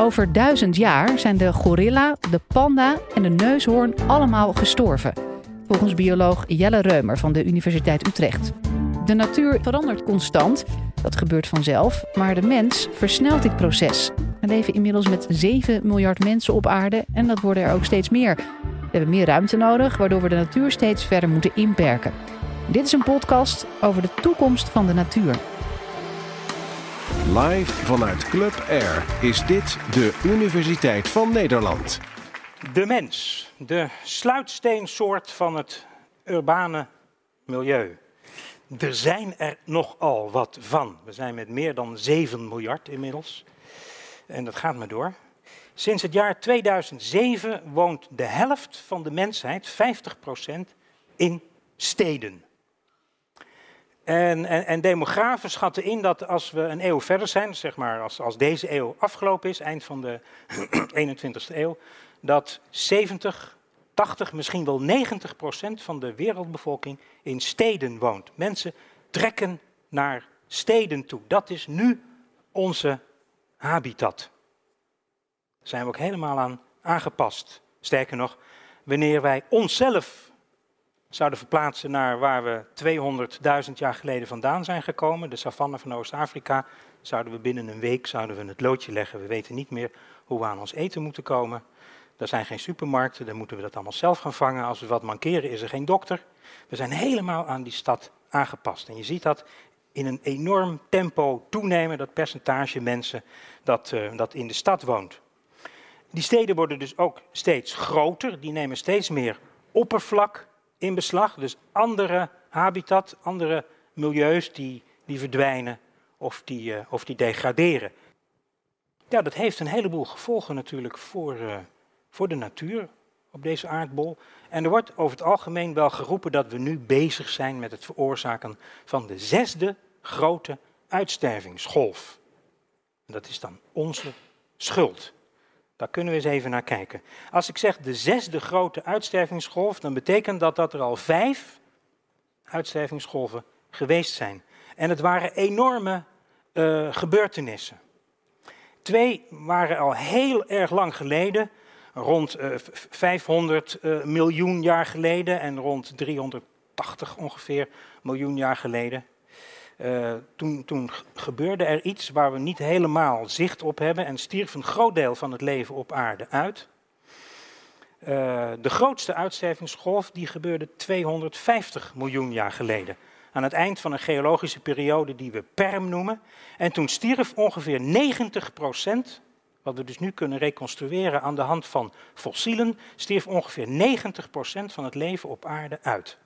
Over duizend jaar zijn de gorilla, de panda en de neushoorn allemaal gestorven. Volgens bioloog Jelle Reumer van de Universiteit Utrecht. De natuur verandert constant, dat gebeurt vanzelf, maar de mens versnelt dit proces. We leven inmiddels met 7 miljard mensen op aarde en dat worden er ook steeds meer. We hebben meer ruimte nodig, waardoor we de natuur steeds verder moeten inperken. Dit is een podcast over de toekomst van de natuur. Live vanuit Club Air is dit de Universiteit van Nederland. De mens, de sluitsteensoort van het urbane milieu. Er zijn er nogal wat van. We zijn met meer dan 7 miljard inmiddels. En dat gaat maar door. Sinds het jaar 2007 woont de helft van de mensheid, 50%, in steden. En, en, en, demografen schatten in dat als we een eeuw verder zijn, zeg maar als, als deze eeuw afgelopen is, eind van de 21ste eeuw, dat 70, 80, misschien wel 90 procent van de wereldbevolking in steden woont. Mensen trekken naar steden toe. Dat is nu onze habitat. Daar zijn we ook helemaal aan aangepast. Sterker nog, wanneer wij onszelf zouden verplaatsen naar waar we 200.000 jaar geleden vandaan zijn gekomen, de savanne van Oost-Afrika, zouden we binnen een week zouden we het loodje leggen. We weten niet meer hoe we aan ons eten moeten komen. Er zijn geen supermarkten, dan moeten we dat allemaal zelf gaan vangen. Als we wat mankeren, is er geen dokter. We zijn helemaal aan die stad aangepast. En je ziet dat in een enorm tempo toenemen, dat percentage mensen dat, uh, dat in de stad woont. Die steden worden dus ook steeds groter, die nemen steeds meer oppervlak in beslag. Dus andere habitat, andere milieus die, die verdwijnen of die, uh, of die degraderen. Ja, dat heeft een heleboel gevolgen natuurlijk voor, uh, voor de natuur op deze aardbol. En er wordt over het algemeen wel geroepen dat we nu bezig zijn met het veroorzaken van de zesde grote uitstervingsgolf. Dat is dan onze schuld. Daar kunnen we eens even naar kijken. Als ik zeg de zesde grote uitstervingsgolf, dan betekent dat dat er al vijf uitstervingsgolven geweest zijn. En het waren enorme uh, gebeurtenissen. Twee waren al heel erg lang geleden, rond uh, 500 uh, miljoen jaar geleden en rond 380 ongeveer miljoen jaar geleden. Uh, toen, toen, gebeurde er iets waar we niet helemaal zicht op hebben en stierf een groot deel van het leven op aarde uit. Uh, de grootste uitstervingsgolf die gebeurde 250 miljoen jaar geleden. Aan het eind van een geologische periode die we Perm noemen. En toen stierf ongeveer 90 procent, wat we dus nu kunnen reconstrueren aan de hand van fossielen, stierf ongeveer 90 procent van het leven op aarde uit.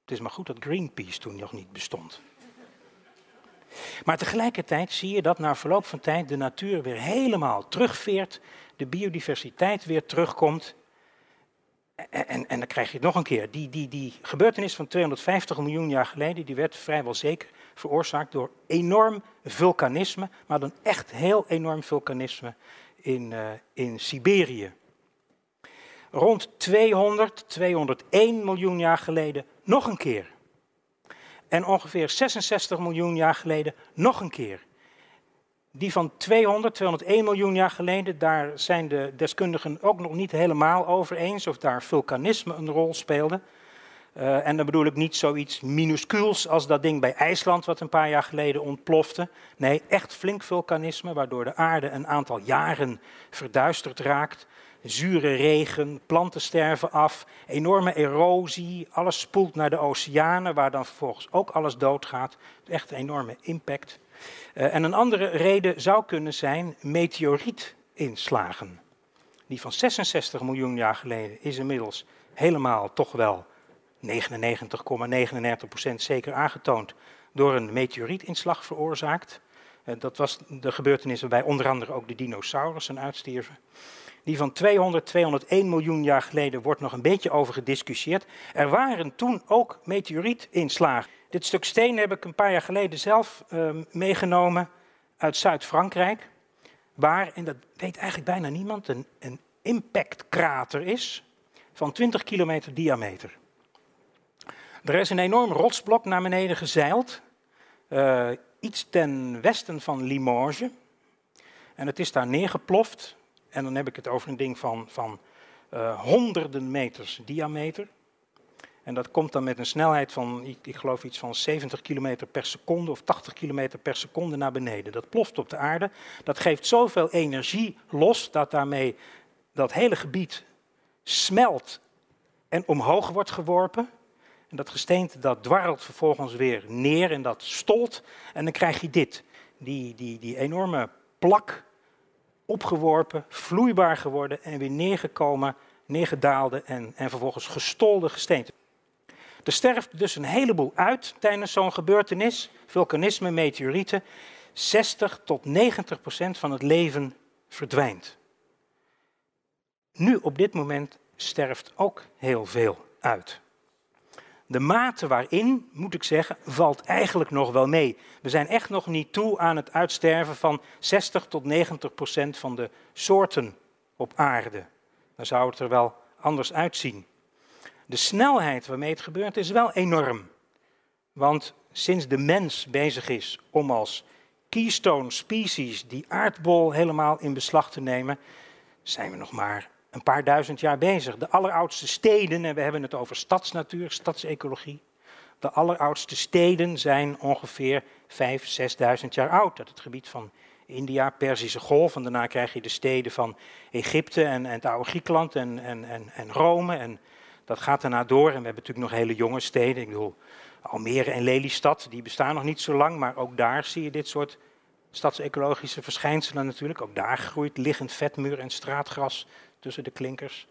Het is maar goed dat Greenpeace toen nog niet bestond. Maar tegelijkertijd zie je dat na verloop van tijd de natuur weer helemaal terugveert, de biodiversiteit weer terugkomt. En, en, en dan krijg je het nog een keer. Die, die, die gebeurtenis van 250 miljoen jaar geleden, die werd vrijwel zeker veroorzaakt door enorm vulkanisme, maar dan echt heel enorm vulkanisme in, uh, in Siberië. Rond 200, 201 miljoen jaar geleden nog een keer en ongeveer 66 miljoen jaar geleden nog een keer. Die van 200, 201 miljoen jaar geleden, daar zijn de deskundigen ook nog niet helemaal over eens of daar vulkanisme een rol speelde. Uh, en dan bedoel ik niet zoiets minuscuuls als dat ding bij IJsland wat een paar jaar geleden ontplofte. Nee, echt flink vulkanisme waardoor de aarde een aantal jaren verduisterd raakt zure regen, planten sterven af, enorme erosie, alles spoelt naar de oceanen, waar dan vervolgens ook alles doodgaat. Echt een enorme impact. Uh, en een andere reden zou kunnen zijn meteorietinslagen. Die van 66 miljoen jaar geleden is inmiddels helemaal toch wel 99,99% ,99 zeker aangetoond door een meteorietinslag veroorzaakt. Uh, dat was de gebeurtenis waarbij onder andere ook de dinosaurussen uitstierven. Die van 200, 201 miljoen jaar geleden wordt nog een beetje over gediscussieerd. Er waren toen ook meteorietinslagen. Dit stuk steen heb ik een paar jaar geleden zelf uh, meegenomen uit Zuid-Frankrijk. Waar, en dat weet eigenlijk bijna niemand, een, een impactkrater is van 20 kilometer diameter. Er is een enorm rotsblok naar beneden gezeild, uh, iets ten westen van Limoges. En het is daar neergeploft. En dan heb ik het over een ding van, van uh, honderden meters diameter. En dat komt dan met een snelheid van, ik, ik, geloof iets van 70 kilometer per seconde of 80 kilometer per seconde naar beneden. Dat ploft op de aarde. Dat geeft zoveel energie los dat daarmee dat hele gebied smelt en omhoog wordt geworpen. En dat gesteente dat dwarrelt vervolgens weer neer en dat stolt. En dan krijg je dit, die, die, die enorme plak, opgeworpen, vloeibaar geworden en weer neergekomen, neergedaalde en, en vervolgens gestolde gesteente. Er sterft dus een heleboel uit tijdens zo'n gebeurtenis, vulkanisme, meteorieten. 60 tot 90 procent van het leven verdwijnt. Nu op dit moment sterft ook heel veel uit. De mate waarin, moet ik zeggen, valt eigenlijk nog wel mee. We zijn echt nog niet toe aan het uitsterven van 60 tot 90 procent van de soorten op aarde. Dan zou het er wel anders uitzien. De snelheid waarmee het gebeurt is wel enorm. Want sinds de mens bezig is om als keystone species die aardbol helemaal in beslag te nemen, zijn we nog maar een paar duizend jaar bezig. De alleroudste steden, en we hebben het over stadsnatuur, stadsecologie. De alleroudste steden zijn ongeveer 5.000, 6.000 jaar oud. Dat het gebied van India, Perzische Golf. En daarna krijg je de steden van Egypte en, en het oude Griekenland en, en, en, en Rome. En dat gaat daarna door. En we hebben natuurlijk nog hele jonge steden. Ik bedoel, Almere en Lelystad, die bestaan nog niet zo lang. Maar ook daar zie je dit soort stadsecologische verschijnselen natuurlijk. Ook daar groeit liggend vetmuur en straatgras tussen de klinkers.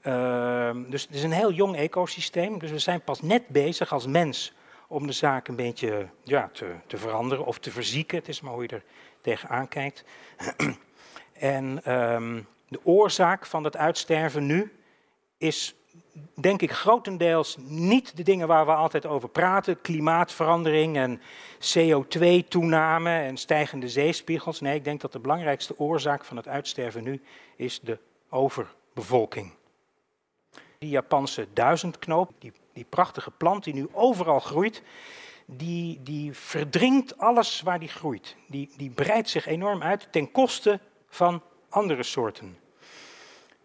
Ehm, dus het is een heel jong ecosysteem. Dus we zijn pas net bezig als mens om de zaak een beetje ja, te, te veranderen of te verzieken. Het is maar hoe je er tegenaan kijkt. en ehm, de oorzaak van het uitsterven nu is denk ik grotendeels niet de dingen waar we altijd over praten, klimaatverandering en CO2-toename en stijgende zeespiegels. Nee, ik denk dat de belangrijkste oorzaak van het uitsterven nu is de overbevolking. Die Japanse duizendknoop, die, die prachtige plant die nu overal groeit, die, die verdringt alles waar die groeit. Die, die breidt zich enorm uit ten koste van andere soorten.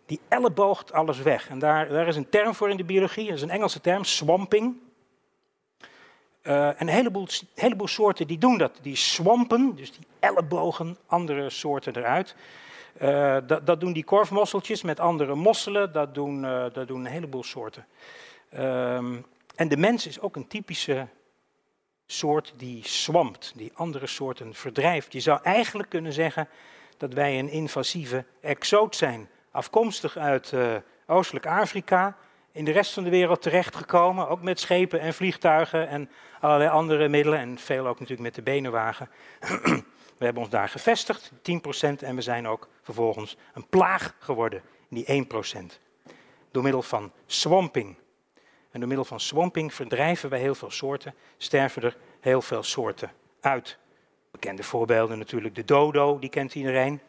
Die elleboogt alles weg. En daar, is een term voor in de biologie, dat is een Engelse term, swamping. Uh, een heleboel, heleboel soorten die doen dat. Die swampen, dus die ellebogen andere soorten eruit. Uh, dat, dat, doen die korfmosseltjes met andere mosselen, dat doen, uh, dat doen een heleboel soorten. Um, en de mens is ook een typische soort die swampt, die andere soorten verdrijft. Je zou eigenlijk kunnen zeggen dat wij een invasieve exoot zijn, afkomstig uit uh, Oostelijk Afrika, in de rest van de wereld terechtgekomen, ook met schepen en vliegtuigen en allerlei andere middelen en veel ook natuurlijk met de benenwagen. We hebben ons daar gevestigd, 10%, en we zijn ook vervolgens een plaag geworden, die 1%. Door middel van swamping. En door middel van swamping verdrijven wij heel veel soorten, sterven er heel veel soorten uit. Bekende voorbeelden natuurlijk de dodo, die kent iedereen.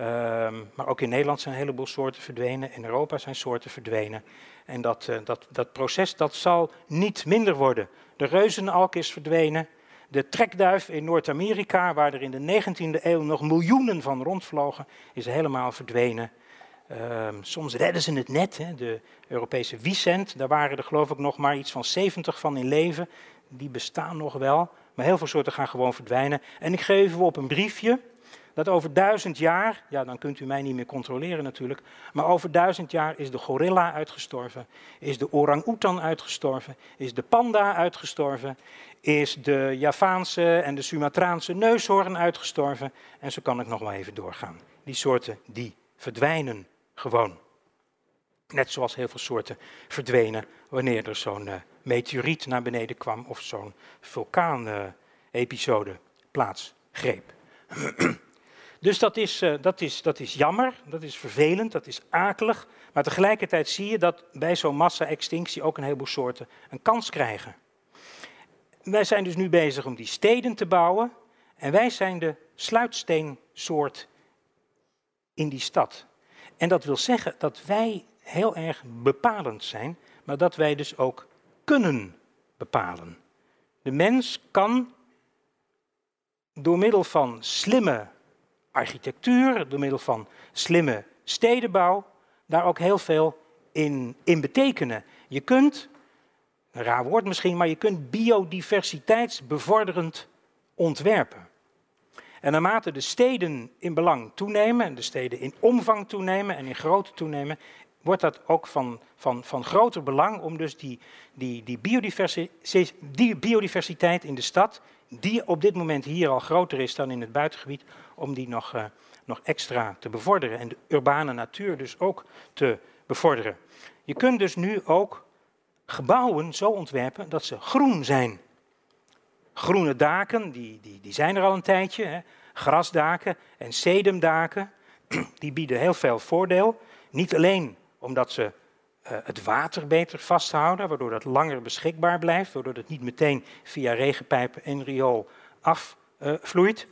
Um, maar ook in Nederland zijn een heleboel soorten verdwenen, in Europa zijn soorten verdwenen. En dat, uh, dat, dat proces dat zal niet minder worden. De reuzenalk is verdwenen, de trekduif in Noord-Amerika, waar er in de 19e eeuw nog miljoenen van rondvlogen, is helemaal verdwenen. Um, soms redden ze het net. Hè. De Europese wiesent, daar waren er geloof ik nog maar iets van 70 van in leven. Die bestaan nog wel, maar heel veel soorten gaan gewoon verdwijnen. En ik geef u op een briefje dat over duizend jaar, ja dan kunt u mij niet meer controleren natuurlijk, maar over duizend jaar is de gorilla uitgestorven, is de orang-oetan uitgestorven, is de panda uitgestorven, is de Javaanse en de Sumatraanse neushoorn uitgestorven en zo kan ik nog wel even doorgaan. Die soorten die verdwijnen gewoon. Net zoals heel veel soorten verdwenen wanneer er zo'n uh, meteoriet naar beneden kwam of zo'n vulkaanepisode uh, plaatsgreep. Dus dat is, uh, dat, is, dat is jammer, dat is vervelend, dat is akelig. Maar tegelijkertijd zie je dat bij zo'n massa-extinctie ook een heleboel soorten een kans krijgen. Wij zijn dus nu bezig om die steden te bouwen. En wij zijn de sluitsteensoort in die stad. En dat wil zeggen dat wij heel erg bepalend zijn, maar dat wij dus ook kunnen bepalen. De mens kan door middel van slimme architectuur, door middel van slimme stedenbouw, daar ook heel veel in, in betekenen. Je kunt, een raar woord misschien, maar je kunt biodiversiteitsbevorderend ontwerpen. En naarmate de steden in belang toenemen, en de steden in omvang toenemen en in grootte toenemen, wordt dat ook van, van, van groter belang om dus die, die, die, biodiversiteit, die biodiversiteit in de stad, die op dit moment hier al groter is dan in het buitengebied, om die nog, uh, nog extra te bevorderen en de urbane natuur dus ook te bevorderen. Je kunt dus nu ook gebouwen zo ontwerpen dat ze groen zijn. Groene daken, die, die, die zijn er al een tijdje. Hè. Grasdaken en sedumdaken, die bieden heel veel voordeel. Niet alleen omdat ze het water beter vasthouden, waardoor dat langer beschikbaar blijft, waardoor het niet meteen via regenpijpen en riool afvloeit.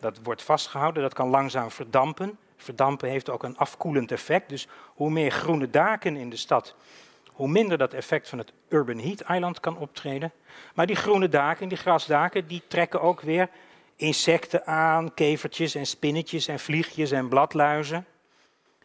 dat wordt vastgehouden, dat kan langzaam verdampen. Verdampen heeft ook een afkoelend effect, dus hoe meer groene daken in de stad, hoe minder dat effect van het urban heat island kan optreden. Maar die groene daken, die grasdaken, die trekken ook weer insecten aan, kevertjes en spinnetjes en vliegjes en bladluizen.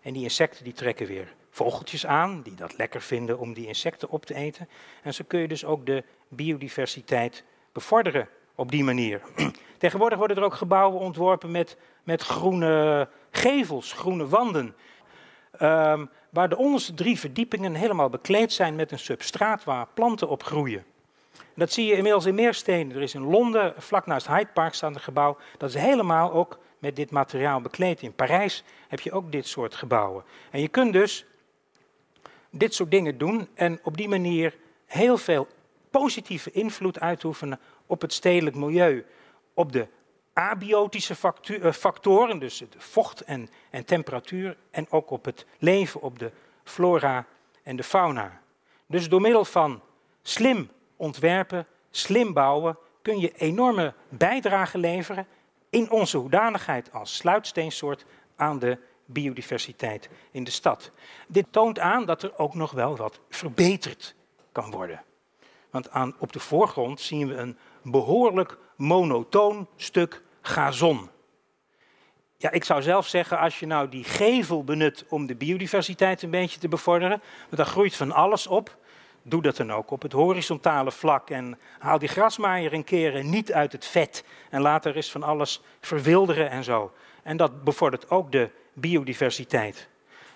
En die insecten die trekken weer vogeltjes aan, die dat lekker vinden om die insecten op te eten. En zo kun je dus ook de biodiversiteit bevorderen op die manier. Tegenwoordig worden er ook gebouwen ontworpen met, met groene gevels, groene wanden. Um, waar de onderste drie verdiepingen helemaal bekleed zijn met een substraat waar planten op groeien. Dat zie je inmiddels in meer steden. Er is in Londen, vlak naast Hyde Park, staat een gebouw. Dat is helemaal ook met dit materiaal bekleed. In Parijs heb je ook dit soort gebouwen. En je kunt dus dit soort dingen doen en op die manier heel veel positieve invloed uitoefenen op het stedelijk milieu, op de abiotische eh, factoren, dus de vocht en, en temperatuur, en ook op het leven, op de flora en de fauna. Dus door middel van slim ontwerpen, slim bouwen, kun je enorme bijdrage leveren in onze hoedanigheid als sluitsteensoort aan de biodiversiteit in de stad. Dit toont aan dat er ook nog wel wat verbeterd kan worden. Want aan, op de voorgrond zien we een behoorlijk monotoon stuk gazon. Ja, ik zou zelf zeggen, als je nou die gevel benut om de biodiversiteit een beetje te bevorderen, want daar groeit van alles op, doe dat dan ook op het horizontale vlak en haal die grasmaaier een keer niet uit het vet en laat er eens van alles verwilderen en zo. En dat bevordert ook de biodiversiteit.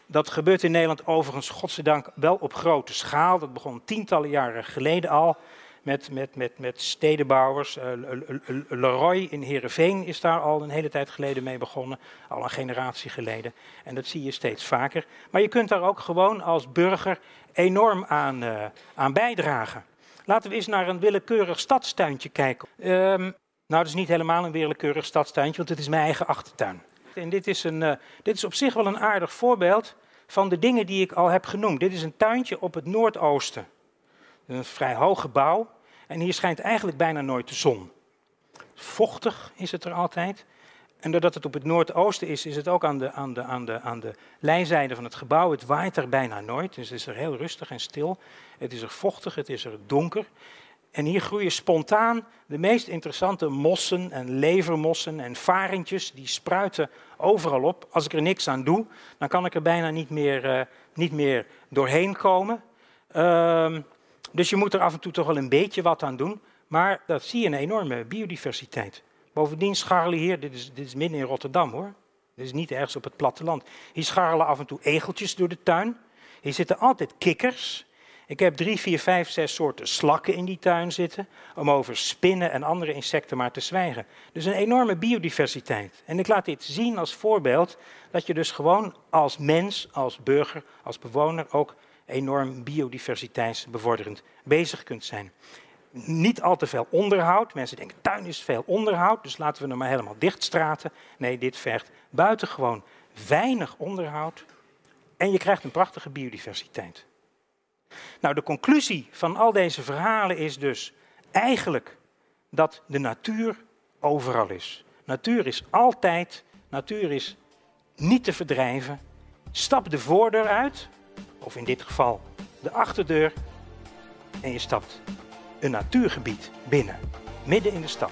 Dat gebeurt in Nederland overigens, godzijdank, wel op grote schaal. Dat begon tientallen jaren geleden al met, met, met, met stedenbouwers. Uh, Leroy in Heerenveen is daar al een hele tijd geleden mee begonnen, al een generatie geleden. En dat zie je steeds vaker. Maar je kunt daar ook gewoon als burger enorm aan, uh, aan bijdragen. Laten we eens naar een willekeurig stadstuintje kijken. Um, nou, dat is niet helemaal een willekeurig stadstuintje, want het is mijn eigen achtertuin. En dit is, een, uh, dit is op zich wel een aardig voorbeeld van de dingen die ik al heb genoemd. Dit is een tuintje op het noordoosten. Een vrij hoog gebouw. En hier schijnt eigenlijk bijna nooit de zon. Vochtig is het er altijd. En doordat het op het noordoosten is, is het ook aan de, aan, de, aan, de, aan de lijnzijde van het gebouw. Het waait er bijna nooit, dus het is er heel rustig en stil. Het is er vochtig, het is er donker. En hier groeien spontaan de meest interessante mossen en levermossen en varentjes. Die spruiten overal op. Als ik er niks aan doe, dan kan ik er bijna niet meer, uh, niet meer doorheen komen. Uh, dus je moet er af en toe toch wel een beetje wat aan doen. Maar dat zie je een enorme biodiversiteit. Bovendien scharrelen hier, dit is, dit is midden in Rotterdam hoor. Dit is niet ergens op het platteland. Hier scharrelen af en toe egeltjes door de tuin. Hier zitten altijd kikkers. Ik heb drie, vier, vijf, zes soorten slakken in die tuin zitten. Om over spinnen en andere insecten maar te zwijgen. Dus een enorme biodiversiteit. En ik laat dit zien als voorbeeld dat je dus gewoon als mens, als burger, als bewoner ook enorm biodiversiteitsbevorderend bezig kunt zijn. Niet al te veel onderhoud. Mensen denken, tuin is veel onderhoud, dus laten we hem maar helemaal dichtstraten. Nee, dit vergt buitengewoon weinig onderhoud. En je krijgt een prachtige biodiversiteit. Nou, de conclusie van al deze verhalen is dus eigenlijk dat de natuur overal is. Natuur is altijd, natuur is niet te verdrijven. Stap de voordeur uit, of in dit geval de achterdeur, en je stapt een natuurgebied binnen, midden in de stad.